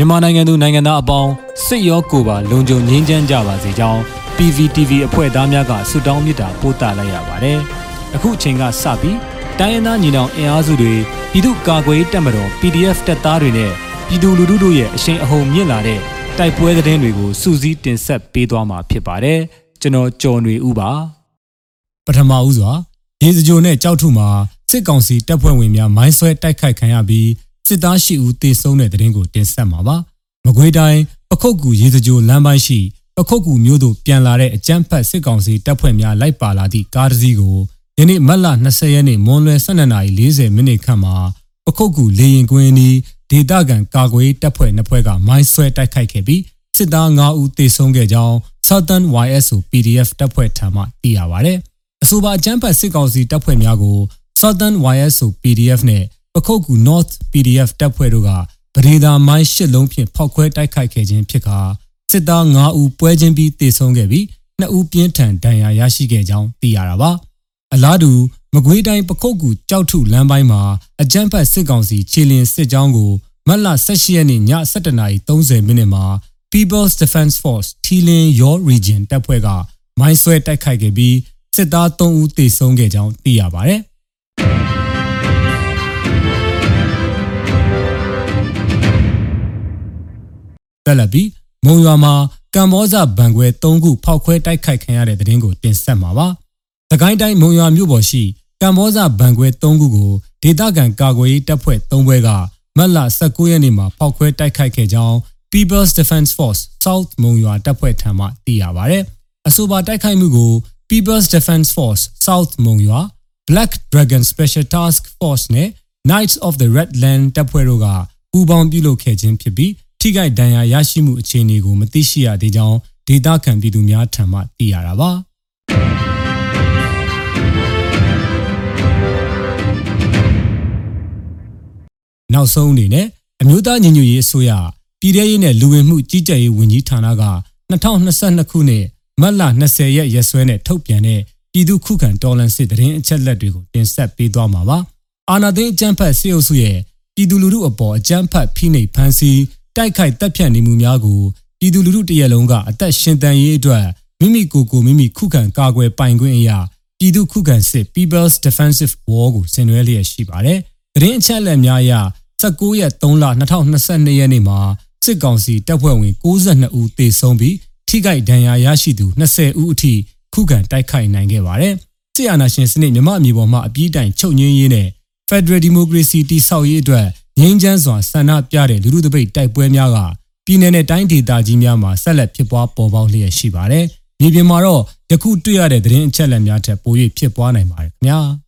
မြန်မာနိုင်ငံသူနိုင်ငံသားအပေါင်းစစ်ရောကိုယ်ပါလုံခြုံငြိမ်းချမ်းကြပါစေကြောင်း PVTV အဖွဲ့သားများကဆုတောင်းမေတ္တာပို့သလိုက်ရပါတယ်။အခုအချိန်ကစပြီးတိုင်းရင်းသားညီနောင်အင်အားစုတွေပြည်သူ့ကာကွယ်ရေးတပ်မတော် PDF တပ်သားတွေနဲ့ပြည်သူလူထုတို့ရဲ့အရှိန်အဟုန်မြင့်လာတဲ့တိုက်ပွဲသတင်းတွေကိုစူးစီးတင်ဆက်ပေးသွားမှာဖြစ်ပါတယ်။ကျွန်တော်ကျော်နေဦးပါ။ပထမဦးစွာရေစကြိုနဲ့ကြောက်ထုမှာစစ်ကောင်စီတပ်ဖွဲ့ဝင်များမိုင်းဆွဲတိုက်ခိုက်ခံရပြီး စစ်သားရှိဦးသေဆုံးတဲ့တဲ့ရင်ကိုတင်ဆက်မှာပါ။မကွေးတိုင်းပခုတ်ကူရေစကြိုလမ်းပိုင်းရှိပခုတ်ကူမြို့သို့ပြန်လာတဲ့အကြမ်းဖက်စစ်ကောင်စီတပ်ဖွဲ့များလိုက်ပါလာသည့်ကားတစ်စီးကိုယနေ့မတ်လ20ရက်နေ့မွန်းလွဲ12:40မိနစ်ခန့်မှာပခုတ်ကူလေရင်ကွင်းနီးဒေသခံကာကွယ်ရေးတပ်ဖွဲ့နှစ်ဖွဲ့ကမိုင်းဆွဲတိုက်ခိုက်ခဲ့ပြီးစစ်သား9ဦးသေဆုံးခဲ့ကြောင်း Southern YSO PDF တပ်ဖွဲ့ထံမှသိရပါဗျ။အဆိုပါအကြမ်းဖက်စစ်ကောင်စီတပ်ဖွဲ့များကို Southern YSO PDF နဲ့ပ ခုတ်ကူ North PDF တပ်ဖွဲ့တို့ကပဒေသာမိုင်း၈လုံးဖြင့်ဖောက်ခွဲတိုက်ခိုက်ခဲ့ခြင်းဖြစ်ကာစစ်သား9ဦးပွဲချင်းပြီးသေဆုံးခဲ့ပြီး2ဦးပြင်းထန်ဒဏ်ရာရရှိခဲ့ကြောင်းသိရတာပါ။အလားတူမကွေးတိုင်းပခုတ်ကူကြောက်ထုလမ်းပိုင်းမှာအကြမ်းဖက်စစ်ကောင်စီခြေလျင်စစ်ကြောင်းကိုမတ်လ18ရက်နေ့ည7:30မိနစ်မှာ People's Defense Force ထီလင်း Your Region တပ်ဖွဲ့ကမိုင်းဆွဲတိုက်ခိုက်ခဲ့ပြီးစစ်သား3ဦးသေဆုံးခဲ့ကြောင်းသိရပါတယ်။ တက်လက်ပြီးမုံရွာမှာကမ္ဘောဇဘန်ခွဲ3ခုဖောက်ခွဲတိုက်ခိုက်ခံရတဲ့တဲ့ရင်ကိုတင်ဆက်မှာပါ။သခိုင်းတိုင်းမုံရွာမြို့ပေါ်ရှိကမ္ဘောဇဘန်ခွဲ3ခုကိုဒေသခံကာကွယ်ရေးတပ်ဖွဲ့3ဘွဲကမတ်လ19ရက်နေ့မှာဖောက်ခွဲတိုက်ခိုက်ခဲ့ကြောင်း People's Defense Force South မုံရွာတပ်ဖွဲ့ထံမှသိရပါဗျ။အဆိုပါတိုက်ခိုက်မှုကို People's Defense Force South မုံရွာ Black Dragon Special Task Force နဲ့ Knights of the Red Land တပ်ဖွဲ့တို့ကပူးပေါင်းပြုလုပ်ခဲ့ခြင်းဖြစ်ပြီး ထိခိုက်ဒဏ်ရာရရှိမှုအခြေအနေကိုမသိရှိရသေးကြောင်းဒေသခံပြည်သူများထံမှသိရတာပါ။နောက်ဆုံးအနေနဲ့အမျိုးသားညီညွတ်ရေးအစိုးရပြည်ထရေးနဲ့လူဝင်မှုကြီးကြပ်ရေးဝန်ကြီးဌာနက2022ခုနှစ်မတ်လ20ရက်ရက်စွဲနဲ့ထုတ်ပြန်တဲ့ပြည်သူခုခံတော်လှန်စစ်တရင်အချက်လက်တွေကိုတင်ဆက်ပေးသွားမှာပါ။အာနာသိန်းအကြမ်းဖက်စစ်အုပ်စုရဲ့ပြည်သူလူထုအပေါ်အကြမ်းဖက်ဖိနှိပ်ဖန်ဆီး တိုက်ခိုက်တပ်ဖြတ်နေမှုများကိုပြည်သူလူထုတရက်လုံးကအသက်ရှင်တန်ရေးအတွက်မိမိကိုယ်ကိုမိမိခုခံကာကွယ်ပိုင်ခွင့်အရာပြည်သူခုခံစစ် People's Defensive War ကိုဆင်နွှဲလျက်ရှိပါတယ်။တရင်အချက်လက်များအရ19ရက်3လ2022ရက်နေ့မှာစစ်ကောင်စီတပ်ဖွဲ့ဝင်62ဦးသေဆုံးပြီးထိခိုက်ဒဏ်ရာရရှိသူ20ဦးအထိခုခံတိုက်ခိုက်နိုင်ခဲ့ပါတယ်။စစ်အာဏာရှင်စနစ်မြမအမျိုးပေါ်မှာအပြည့်တိုင်ချုပ်ငင်းရေးနဲ့ Federal Democracy တည်ဆောက်ရေးအတွက် ငြိမ်းချမ်းစွာဆန္ဒပြတဲ့လူလူတပိတ်တိုက်ပွဲများကပြည်내နဲ့တိုင်းဒေသကြီးများမှာဆက်လက်ဖြစ်ပွားပေါ်ပေါက်လျက်ရှိပါတယ်။မြေပြင်မှာတော့ယခုတွေ့ရတဲ့သတင်းအချက်အလက်များထက်ပို၍ဖြစ်ပွားနိုင်ပါတယ်ခင်ဗျာ။